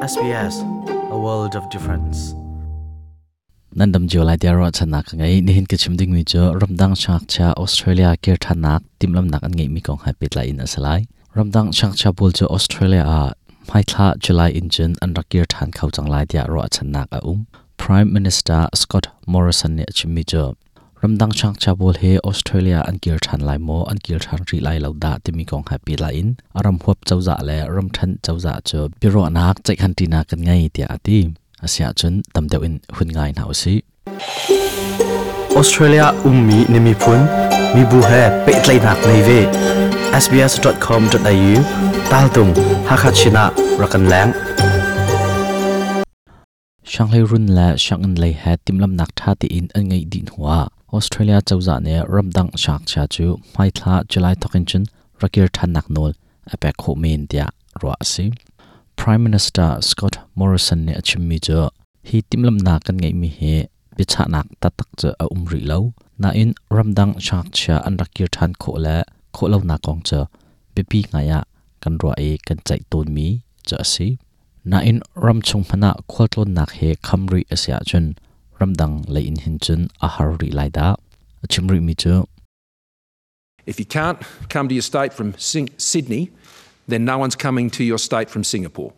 SBS a world of difference นั่นดำจิวไลเดียรอชนักไงนี่เห็นกิจมดิ้งมีเจอรำดังชักชาออสเตรเลียเกียร์ทนักติมลำนักอันไงมีกองให้ปิดไลอินอัสไลรำดังชักชาบุลเจอออสเตรเลียอาไม่ทลาจุลัยอินจันอันรักเกียร์ทันเขาจังไลเดียรอชนักอาอุ้ม Prime Minister Scott Morrison เนี่ยชิมีเจอ ramdang chang chabol he australia an kil than lai mo an kil than ri lai lo da timi kong happy la in. Aram huap chauza le ram than chauza cho biro na hak chai khan tina kan ngai ti. Ati asia chun tam deuh in hun ngai nau si australia ummi nimi phun mi bu he pe tlai nak nei ve. Sbs.com.au taltung hakhat china rakan lang shanglei run la shangin lei ha timlam nak tha ti in an ngai din huwa Australia chawza ne ramdang shak cha chu mai thla July thokin chun rakir than nak nol apek kho men dia ro asi Prime Minister Scott Morrison ne achimmi jo hi timlam na kan ngai mi he bicha nak ta tak cha a umri lo na in ramdang shak cha an rakir than kho la kho lo na kong cha bepi ngaya kan ro e kan chai ton mi cha si na in ram chung phana khwaltlon nak he khamri asya chun ramdang le in hin chun a har ri lai da. Chimri mi chu. If you can't come to your state from Sing- Sydney, then no one's coming to your state from Singapore.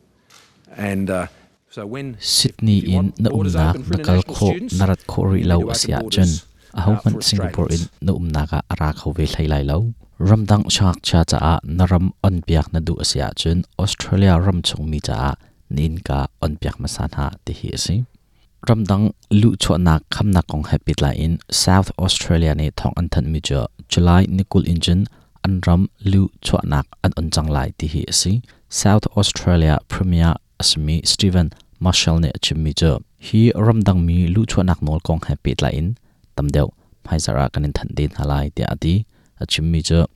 And uh, so when Sydney in na for nakal kho narat kho ri asya borders, chun. A ho uh, Singapore in na umnaka ara kho ve thlai lai lo ramdang chak cha cha a naram on piak na du asya chun. Australia ram chung mi cha nin ka on piak masan ha ti hi si ramdang lu cho na kham na kong happy la in South Australia ne thong an than mi cho July nikul engine an ram lu cho nak an on chang lai ti hi si. South Australia Premier Asmi Stephen Marshall ne chim mi cho hi ramdang mi lu cho nak nol kong happy la in tamdeu phaizara kanin than din halai ti. Ati achim mi cho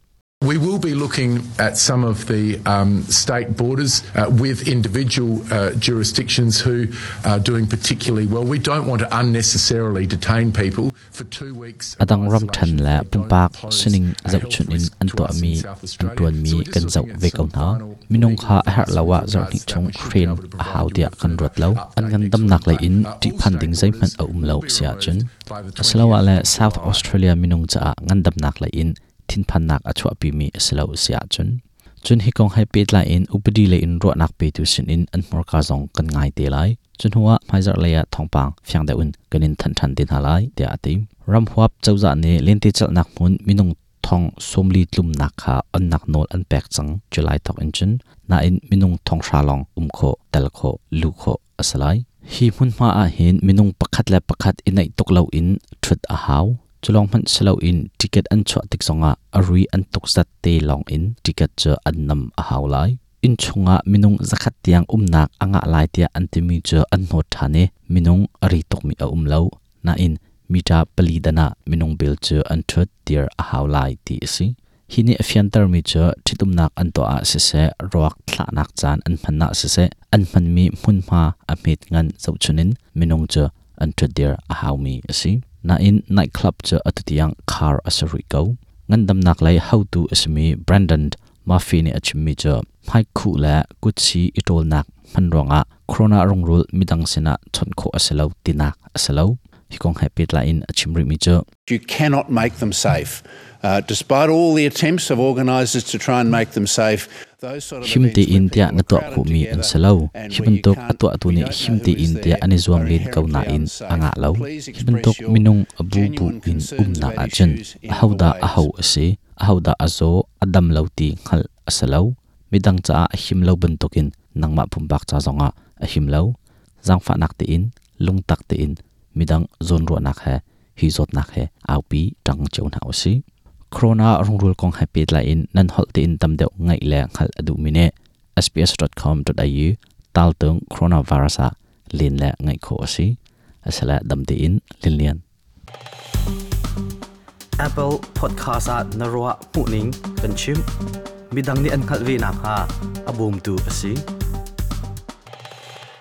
We will be looking at some of the um, state borders uh, with individual uh, jurisdictions who are doing particularly well. We don't want to unnecessarily detain people for two weeks. Adang ram than là bên bạc sinh dậu chuyện in an tọa mi an tuần mi cần dậu về cầu nó minong kha hạ lawa dậu thị trong khren hào dia cần ruột lâu an gan dam nạc lại in trị phan ding giấy mặn ở lâu xia chân. Aslawa là South Australia minong cha ngăn dam nạc lại in ทินพันนักอชวปีมีสลาอุสยาจนจนฮิกองให้ปิดลายอินอุปดีเลยอินรวนักปีตุสินอินอันมรกาซองกันง่ายเทลัยจนหัวไม่จักเลียทองปังฟียงเดอุนกันินทันทันดินหาลายเดียติมรำหัวเจ้าจานี่เล่นติจัลนักมุนมินงทองสมลีลุมนักขาอันนักโนลอันแปกจังจุลายทอกอินจนนาอินมินงทองชาลองอุมโคเตลโคลูโคอสลายฮีมุนมาอาหินมินงประคัดและประคัดอินไอตกเลาอินชุดอาฮาว chulong man selo in ticket an chwa tik songa arui an tok sat te long in ticket cha an nam a haw lai in chunga minung zakhat tiang umnak anga lai tia antimi cha an no thane minung ari tok mi a um lo na in mita palidana minung bil cha an thut tier a haw lai ti si hini afian tar mi cha thitumnak an to a se se roak thla nak chan an phanna se se an phan mi mun ma a mit ngan zau chunin minung cha an thut der a haw mi si na in night club cha atutiang car asari go ngan dam nak lai how to asmi brandon mafi ni achimmi cha mai khu la kuchi itol nak man ronga corona rong rul midang sina chon kho asalo tinak asalo hi kong happy la in achimri mi cha. You cannot make them safe. Uh, despite all the attempts of organisers to try and make them safe, himti where india people na to khu mi an salo can't- atwa atu we ni don't know himti india there ani zuam lin kau na inherently in anga lo your minung abu bu in umna achen in ways. ahau ase ahauda azo adam lauti khal asalo midang cha ahim lo bentokin nangma pumbak cha zonga ahim lo zangfa nak te in lung tak te in. Midang zon ro nak he hi zot nak he aupi tang cheu na osi corona rung rul kong happy la in nan hol te in tam deu ngai le khal adu mine sbs.com.au tal tung coronavirus a lin le ngai kho si asala dam te in lin lian Apple Podcast at Narwa Puning Kanchim Midang ni an khalvi na kha abum tu asi